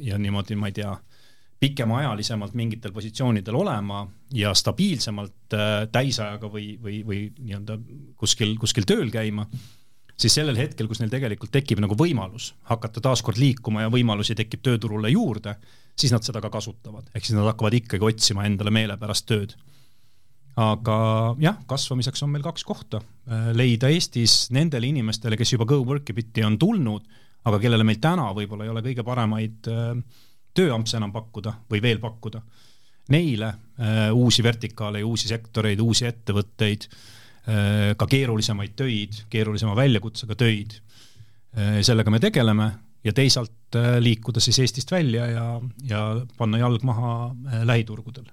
ja niimoodi, ma ei tea, pikemaajalisemalt mingitel positsioonidel olema ja stabiilsemalt äh, täisajaga või, või, või nii-öelda kuskil, kuskil tööl käima siis sellel hetkel, kus neil tegelikult tekib nagu võimalus hakata taaskord liikuma ja võimalusi tekib tööturule juurde, siis nad seda ka kasutavad, ehk siis nad hakkavad ikkagi otsima endale meelepärast tööd. aga jah, kasvamiseks on meil kaks kohta, leida Eestis nendele inimestele, kes juba GoWorkibiti on tulnud, aga kellele meil täna võib-olla ei ole kõige paremaid äh, tööampse enam pakkuda või veel pakkuda, neile äh, uusi vertikaale ja uusi sektoreid, uusi ettevõtteid Äh, ka keerulisemaid töid, keerulisema väljakutsega töid. Äh, sellega me tegeleme ja teisalt äh, liikuda siis Eestist välja ja, ja panna jalg maha lähiturgudel.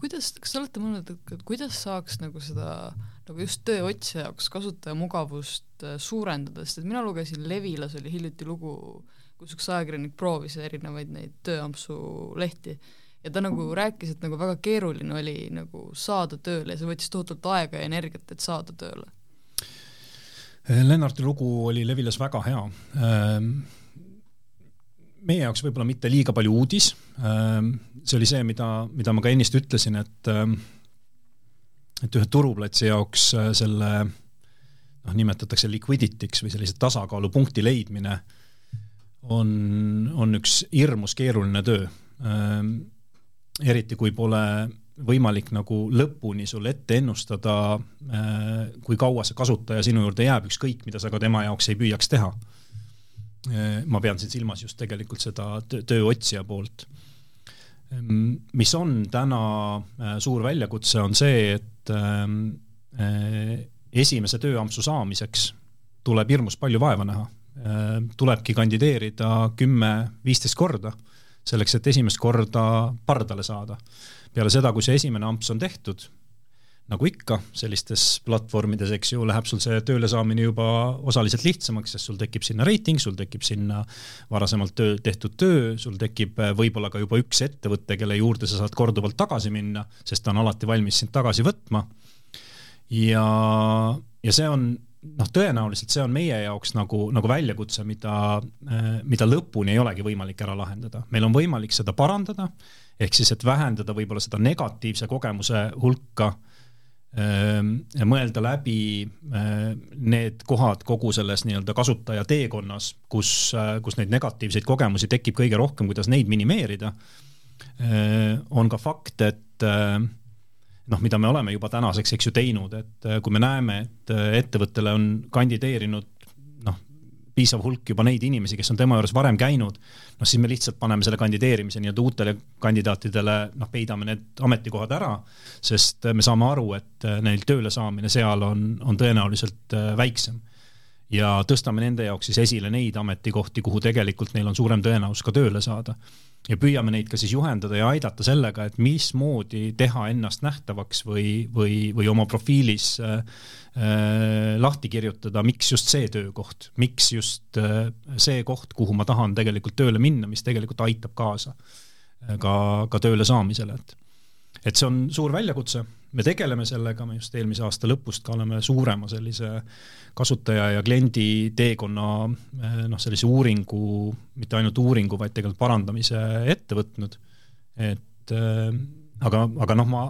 kuidas, kas te olete mõelnud, et kuidas saaks nagu seda nagu just tööotsija jaoks kasutajamugavust suurendada, sest et mina lugesin Levilas oli hiljuti lugu, kus üks ajakirjanik proovis erinevaid neid tööampsu lehti ja ta nagu rääkis, et nagu väga keeruline oli nagu saada tööle ja see võttis tohutult aega ja energiat, et saada tööle. Lennarti lugu oli Levilas väga hea. Ehm, meie jaoks võib-olla mitte liiga palju uudis. Ehm, see oli see, mida, mida ma ka ennist ütlesin, et et ühe turuplatsi jaoks selle noh, nimetatakse liquidity'ks või sellise tasakaalupunkti leidmine on, on üks hirmus keeruline töö eriti kui pole võimalik nagu lõpuni sul ette ennustada, äh, kui kaua see kasutaja sinu juurde jääb, ükskõik mida sa ka tema jaoks ei püüaks teha. Äh, ma pean siin silmas just tegelikult seda tööotsija poolt. Ähm, mis on täna äh, suur väljakutse, on see, et ähm, esimese tööampsu saamiseks tuleb hirmus palju vaeva näha. tulebki kandideerida kümme-viisteist korda selleks, et esimest korda pardale saada. peale seda, kui see esimene amps on tehtud, nagu ikka sellistes platvormides, eks ju, läheb sul see tööle saamine juba osaliselt lihtsamaks, sest sul tekib sinna reiting, sul tekib sinna varasemalt töö, tehtud töö, sul tekib äh, võib-olla ka juba üks ettevõte, kelle juurde sa saad korduvalt tagasi minna, sest ta on alati valmis sind tagasi võtma. ja, ja see on noh, tõenäoliselt see on meie jaoks nagu, nagu väljakutse, mida, mida lõpuni ei olegi võimalik ära lahendada. meil on võimalik seda parandada, ehk siis, et vähendada võib-olla seda negatiivse kogemuse hulka mõelda läbi need kohad kogu selles nii-öelda kasutaja teekonnas, kus, kus neid negatiivseid kogemusi tekib kõige rohkem, kuidas neid minimeerida. on ka fakt, et noh, mida me oleme juba tänaseks, eks ju, teinud, et kui me näeme, et ettevõttele on kandideerinud piisav hulk juba neid inimesi, kes on tema juures varem käinud, noh siis me lihtsalt paneme selle kandideerimise nii-öelda uutele kandidaatidele, noh peidame need ametikohad ära, sest me saame aru, et neil tööle saamine seal on, on tõenäoliselt äh, väiksem. ja tõstame nende jaoks siis esile neid ametikohti, kuhu tegelikult neil on suurem tõenäosus ka tööle saada ja püüame neid ka siis juhendada ja aidata sellega, et mismoodi teha ennast nähtavaks või, või, või oma profiilis äh, äh, lahti kirjutada, miks just see töökoht, miks just äh, see koht, kuhu ma tahan tegelikult tööle minna, mis tegelikult aitab kaasa äh, ka, ka tööle saamisele, et et see on suur väljakutse, me tegeleme sellega, me just eelmise aasta lõpust ka oleme suurema sellise kasutaja ja kliendi teekonna eh, noh, sellise uuringu, mitte ainult uuringu, vaid tegelikult parandamise ette võtnud. et äh, aga, aga noh, ma,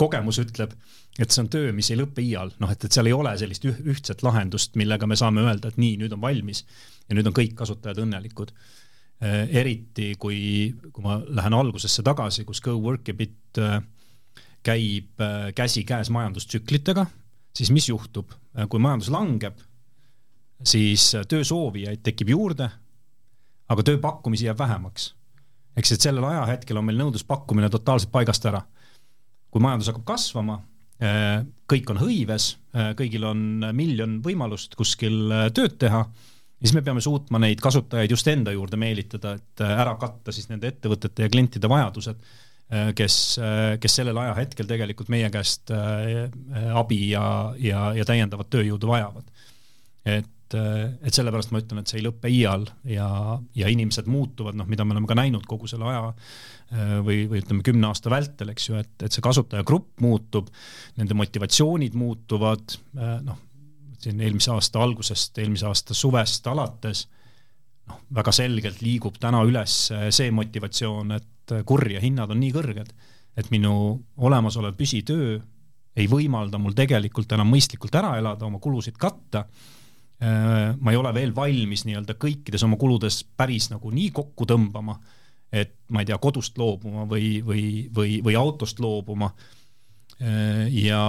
kogemus ütleb, et see on töö, mis ei lõpe iial, noh et, et seal ei ole sellist ühtset lahendust, millega me saame öelda, et nii, nüüd on valmis ja nüüd on kõik kasutajad õnnelikud. Eriti kui, kui ma lähen algusesse tagasi, kus GoWorkabit äh, käib käsikäes majandustsüklitega siis mis juhtub, kui majandus langeb, siis töösoovijaid tekib juurde, aga tööpakkumisi jääb vähemaks. eks et sellel ajahetkel on meil nõudluspakkumine totaalselt paigast ära. kui majandus hakkab kasvama, kõik on hõives, kõigil on miljon võimalust kuskil tööd teha, siis me peame suutma neid kasutajaid just enda juurde meelitada, et ära katta siis nende ettevõtete ja klientide vajadused Äh, kes, äh, kes sellel ajahetkel tegelikult meie käest äh, abi ja, ja, ja täiendavat tööjõudu vajavad. et, et sellepärast ma ütlen, et see ei lõpe iial ja, ja inimesed muutuvad, noh, mida me oleme ka näinud kogu selle aja või, või ütleme, kümne aasta vältel, eks ju, et, et see kasutajagrupp muutub, nende motivatsioonid muutuvad, noh, siin eelmise aasta algusest, eelmise aasta suvest alates noh, väga selgelt liigub täna üles see motivatsioon, et kurja hinnad on nii kõrged, et minu olemasolev püsitöö ei võimalda mul tegelikult enam mõistlikult ära elada, oma kulusid katta. Ma ei ole veel valmis nii-öelda kõikides oma kuludes päris nagu nii kokku tõmbama, et ma ei tea, kodust loobuma või, või, või, või autost loobuma ja,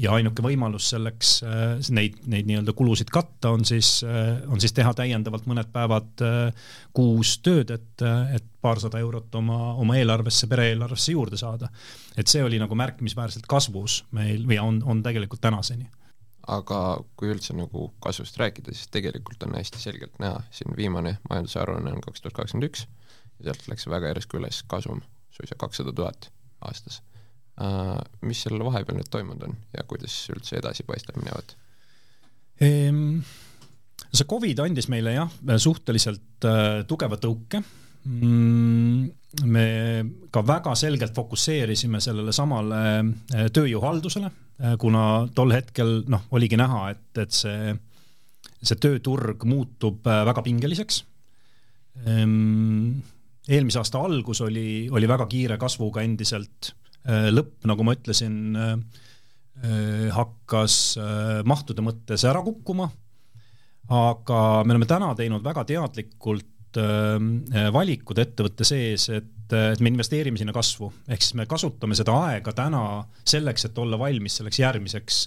ja ainuke võimalus selleks äh, neid, neid nii-öelda kulusid katta on siis, äh, on siis teha täiendavalt mõned päevad kuus tööd, et, et paarsada eurot oma, oma eelarvesse, pere-eelarvesse juurde saada. et see oli nagu märkimisväärselt kasvus meil või on, on tegelikult tänaseni. Aga kui üldse nagu kasvust rääkida, siis tegelikult on hästi selgelt näha, siin viimane majandusaruanne on kaks tuhat kakskümmend üks ja sealt läks väga järsku üles kasum, suisa kakssada tuhat aastas. Äh, mis seal vahepeal nüüd toimunud on ja kuidas üldse edasi paistab minevat ehm,? see Covid andis meile jah, suhteliselt äh, tugeva tõuke mm,. me ka väga selgelt fokusseerisime sellele samale äh, tööjõuhaldusele äh,, kuna tol hetkel noh, oligi näha, et, et see, see tööturg muutub äh, väga pingeliseks ehm,. eelmise aasta algus oli, oli väga kiire kasvuga endiselt Äh, lõpp, nagu ma ütlesin, äh, äh, hakkas mahtude mõttes ära kukkuma, aga me oleme täna teinud väga teadlikult valikud ettevõtte sees, et, et me investeerime sinna kasvu, ehk siis me kasutame seda aega täna selleks, et olla valmis selleks järgmiseks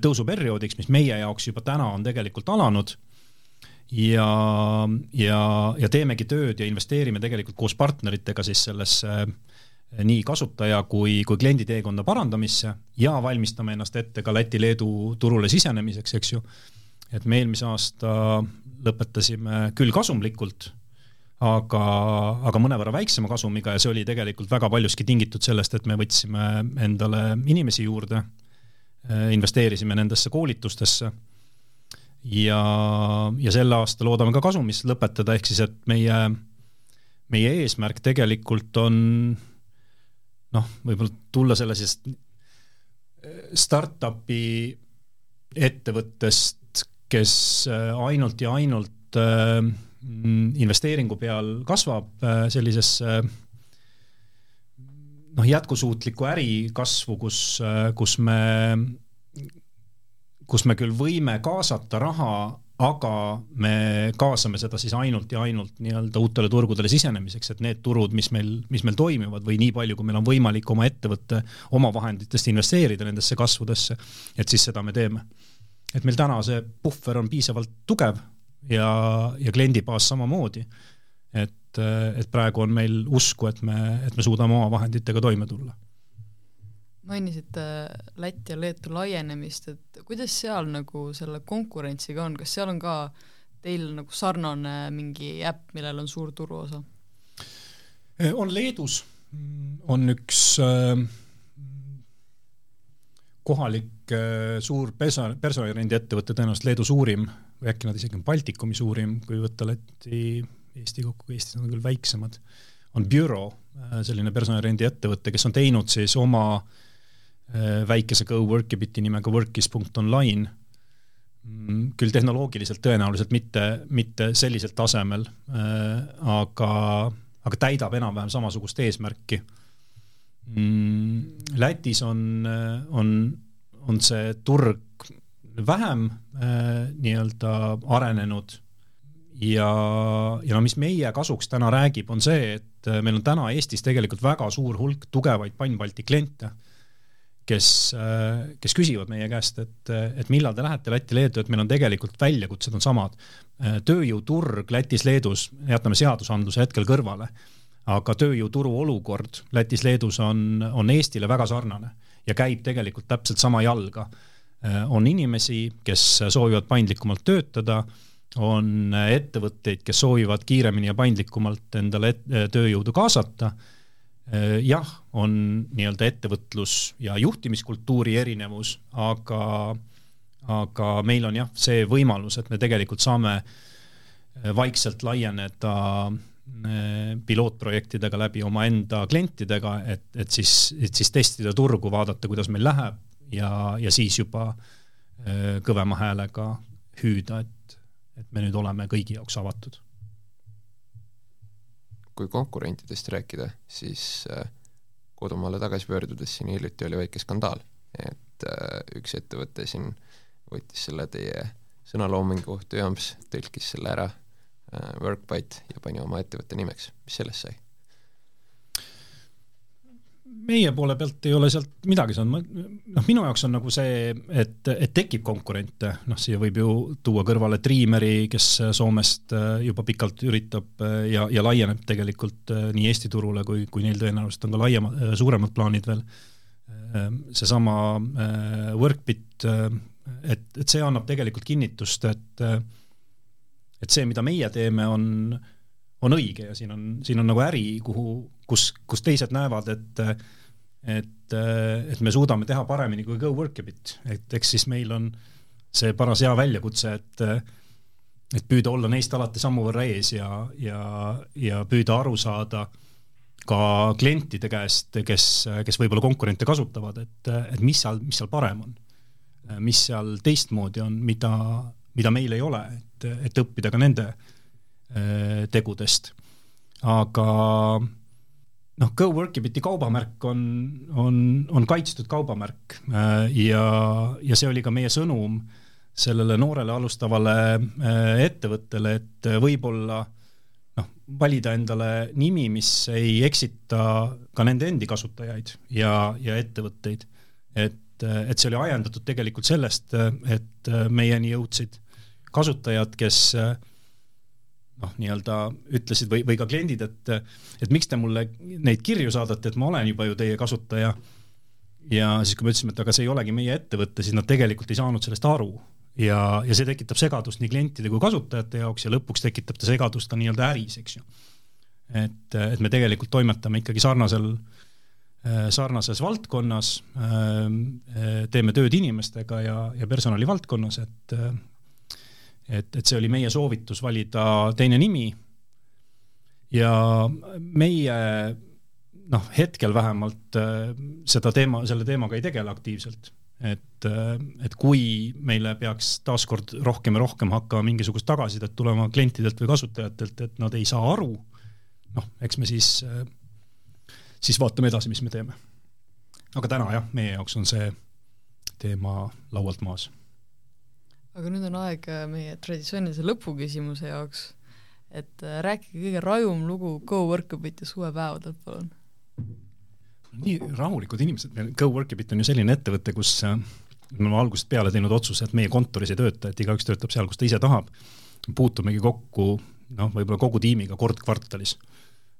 tõusuperioodiks, mis meie jaoks juba täna on tegelikult alanud. Ja, ja, ja teemegi tööd ja investeerime tegelikult koos partneritega siis sellesse äh, nii kasutaja kui, kui kliendi teekonda parandamisse ja valmistame ennast ette ka Läti-Leedu turule sisenemiseks, eks ju. et me eelmise aasta lõpetasime küll kasumlikult, aga, aga mõnevõrra väiksema kasumiga ja see oli tegelikult väga paljuski tingitud sellest, et me võtsime endale inimesi juurde, investeerisime nendesse koolitustesse ja, ja sel aasta loodame ka kasumis lõpetada, ehk siis et meie, meie eesmärk tegelikult on noh, võib-olla tulla sellisest eh, startup'i ettevõttest, kes ainult ja ainult investeeringu peal kasvab sellisesse noh, jätkusuutlikku ärikasvu, kus, kus me, kus me küll võime kaasata raha, aga me kaasame seda siis ainult ja ainult nii-öelda uutele turgudele sisenemiseks, et need turud, mis meil, mis meil toimivad või nii palju, kui meil on võimalik oma ettevõtte omavahenditest investeerida nendesse kasvudesse, et siis seda me teeme. et meil täna see puhver on piisavalt tugev ja, ja kliendibaas samamoodi. et, et praegu on meil usku, et me, et me suudame oma vahenditega toime tulla mainisite Läti ja Leetu laienemist, et kuidas seal nagu selle konkurentsiga on, kas seal on ka teil nagu sarnane mingi äpp, millel on suur turuosa? on Leedus, on üks äh, kohalik äh, suur perso-, personalirendi ettevõte, tõenäoliselt Leedu suurim või äkki nad isegi on Baltikumi suurim, kui võtta Läti, Eesti kokku, Eestis on küll väiksemad, on Bureau, äh, selline personalirendi ettevõte, kes on teinud siis oma äh, Äh, väikese GoWorkibiti nimega workis.online, mm, küll tehnoloogiliselt tõenäoliselt mitte, mitte sellisel tasemel, äh, aga, aga täidab enam-vähem samasugust eesmärki. Mm, Lätis on, on, on see turg vähem äh, nii-öelda arenenud. Ja, ja no mis meie kasuks täna räägib, on see, et meil on täna Eestis tegelikult väga suur hulk tugevaid Pan-Balti kliente kes, kes küsivad meie käest, et, et millal te lähete Lätti-Leedu, et meil on tegelikult väljakutsed on samad. tööjõuturg Lätis-Leedus, jätame seadusandluse hetkel kõrvale, aga tööjõuturu olukord Lätis-Leedus on, on Eestile väga sarnane ja käib tegelikult täpselt sama jalga. on inimesi, kes soovivad paindlikumalt töötada, on ettevõtteid, kes soovivad kiiremini ja paindlikumalt endale tööjõudu kaasata jah, on nii-öelda ettevõtlus ja juhtimiskultuuri erinevus, aga, aga meil on jah, see võimalus, et me tegelikult saame äh, vaikselt laieneda äh, pilootprojektidega läbi omaenda klientidega, et, et siis, et siis testida turgu, vaadata, kuidas meil läheb ja, ja siis juba kõvema häälega hüüda, et, et me nüüd oleme kõigi jaoks avatud kui konkurentidest rääkida, siis äh, kodumaale tagasi pöördudes siin hiljuti oli väike skandaal, et äh, üks ettevõte siin võttis selle teie sõnaloomingu tööamps, tõlkis selle ära äh, Workbyte ja pani oma ettevõtte nimeks, mis sellest sai? Meie poole pealt ei ole sealt midagi saanud, noh, minu jaoks on nagu see, et, et tekib konkurente, noh, siia võib ju tuua kõrvale Dreameri, kes Soomest äh, juba pikalt üritab äh, ja, ja laieneb tegelikult äh, nii Eesti turule kui, kui neil tõenäoliselt on ka laiemad, suuremad plaanid veel. seesama Workbit, et, et see annab tegelikult kinnitust, et, et see, mida meie teeme, on, on õige ja siin on, siin on nagu äri, kuhu, kus, kus teised näevad, et et, et me suudame teha paremini kui GoWorkibit, et eks siis meil on see paras hea väljakutse, et et püüda olla neist alati sammu võrra ees ja, ja, ja püüda aru saada ka klientide käest, kes, kes võib-olla konkurente kasutavad, et, et mis seal, mis seal parem on. mis seal teistmoodi on, mida, mida meil ei ole, et, et õppida ka nende eh, tegudest. aga noh, GoWorkibiti kaubamärk on, on, on kaitstud kaubamärk äh, ja, ja see oli ka meie sõnum sellele noorele alustavale äh, ettevõttele, et võib-olla noh, valida endale nimi, mis ei eksita ka nende endi kasutajaid ja, ja ettevõtteid. et, et see oli ajendatud tegelikult sellest, et meieni jõudsid kasutajad, kes äh, noh, nii-öelda ütlesid või, või ka kliendid, et, et miks te mulle neid kirju saadate, et ma olen juba ju teie kasutaja. ja siis, kui me ütlesime, et aga see ei olegi meie ettevõte, siis nad tegelikult ei saanud sellest aru ja, ja see tekitab segadust nii klientide kui kasutajate jaoks ja lõpuks tekitab ta segadust ka nii-öelda äris, eks ju. et, et me tegelikult toimetame ikkagi sarnasel, sarnases valdkonnas, teeme tööd inimestega ja, ja personali valdkonnas, et et, et see oli meie soovitus valida teine nimi. ja meie noh, hetkel vähemalt äh, seda teema, selle teemaga ei tegele aktiivselt. et, et kui meile peaks taaskord rohkem ja rohkem hakkama mingisugust tagasisidet tulema klientidelt või kasutajatelt, et nad ei saa aru, noh, eks me siis, siis vaatame edasi, mis me teeme. aga täna jah, meie jaoks on see teema laualt maas. Aga nüüd on aeg meie traditsioonilise lõpuküsimuse jaoks, et rääkige kõige rajum lugu Go Workabiti suvepäevadelt, palun nii rahulikud inimesed, meil GoWorkibit on ju selline ettevõte, kus äh, me oleme algusest peale teinud otsuse, et meie kontoris ei tööta, et igaüks töötab seal, kus ta ise tahab. puutumegi kokku noh, võib-olla kogu tiimiga kord kvartalis.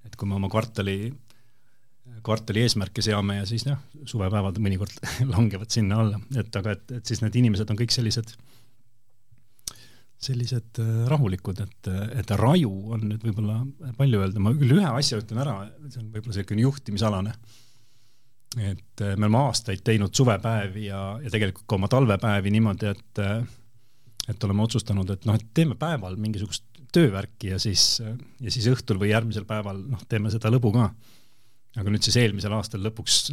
et kui me oma kvartali, kvartali eesmärke seame ja siis noh, suvepäevad mõnikord langevad sinna alla, et aga et, et siis need inimesed on kõik sellised sellised äh, rahulikud, et, et raju on nüüd võib-olla palju öelda, ma küll ühe asja ütlen ära, see on võib-olla selline juhtimisalane et äh, me oleme aastaid teinud suvepäevi ja, ja tegelikult ka oma talvepäevi niimoodi, et äh, et oleme otsustanud, et noh, et teeme päeval mingisugust töövärki ja siis, ja siis õhtul või järgmisel päeval noh, teeme seda lõbu ka. aga nüüd siis eelmisel aastal lõpuks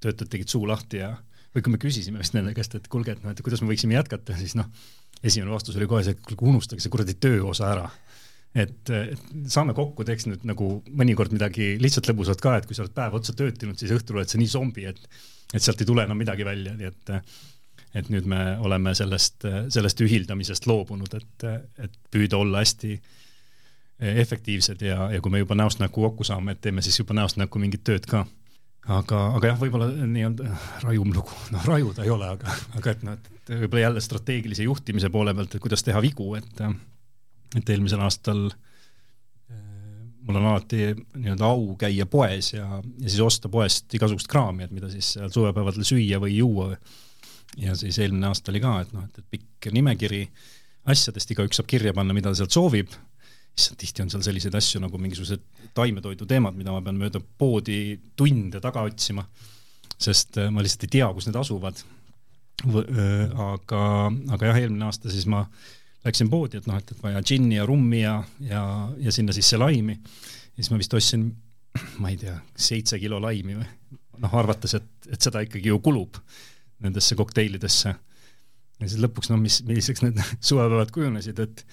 töötajad tegid suu lahti ja või kui me küsisime vist nende käest, et kuulge, et noh, et kuidas me võiksime jätkata, siis noh, esimene vastus oli kohe see, et kuulge, unustage see kuradi tööosa ära et, saame kokku, teeks nüüd nagu mõnikord midagi lihtsalt lõbusat ka, et kui sa oled päev otsa töötinud, siis õhtul oled sa nii zombi, et, et sealt ei tule enam midagi välja, nii et, et nüüd me oleme sellest, sellest ühildamisest loobunud, et, et püüda olla hästi efektiivsed ja, ja kui me juba näost näkku kokku saame, et teeme siis juba näost näkku mingit tööd ka. Aga, aga jah, võib-olla nii-öelda rajum lugu, noh raju ta ei ole, aga, aga et noh, et võib-olla jälle strateegilise juhtimise poole pealt, et kuidas teha vigu, et et eelmisel aastal äh, mul on alati nii-öelda au käia poes ja, ja siis osta poest igasugust kraami, et mida siis seal suvepäevadel süüa või juua. ja siis eelmine aasta oli ka, et noh, et, et pikk nimekiri asjadest, igaüks saab kirja panna, mida ta sealt soovib. Issand, tihti on seal selliseid asju nagu mingisugused taimetoidu teemad, mida ma pean mööda poodi tunde taga otsima, sest äh, ma lihtsalt ei tea, kus need asuvad. Äh, aga, aga jah, eelmine aasta siis ma läksin poodi, et noh, et, et vaja džinni ja rummi ja, ja, ja sinna sisse laimi. siis ma vist ostsin, ma ei tea, seitse kilo laimi või noh, arvates, et, et seda ikkagi ju kulub nendesse kokteilidesse. ja siis lõpuks noh, mis, milliseks need suvepäevad kujunesid, et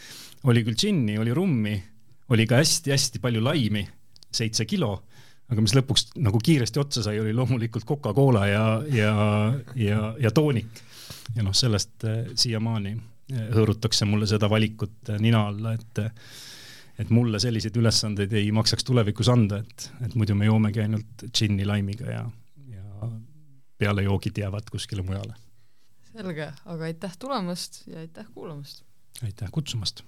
oli küll džinni, oli rummi, oli ka hästi-hästi palju laimi, seitse kilo, aga mis lõpuks nagu kiiresti otsa sai, oli loomulikult Coca-Cola ja, ja, ja, ja toonik. ja noh, sellest eh, siiamaani hõõrutakse mulle seda valikut nina alla, et et mulle selliseid ülesandeid ei maksaks tulevikus anda, et, et muidu me joomegi ainult džinni laimiga ja, ja pealejoogid jäävad kuskile mujale. selge, aga aitäh tulemast ja aitäh kuulamast! aitäh kutsumast!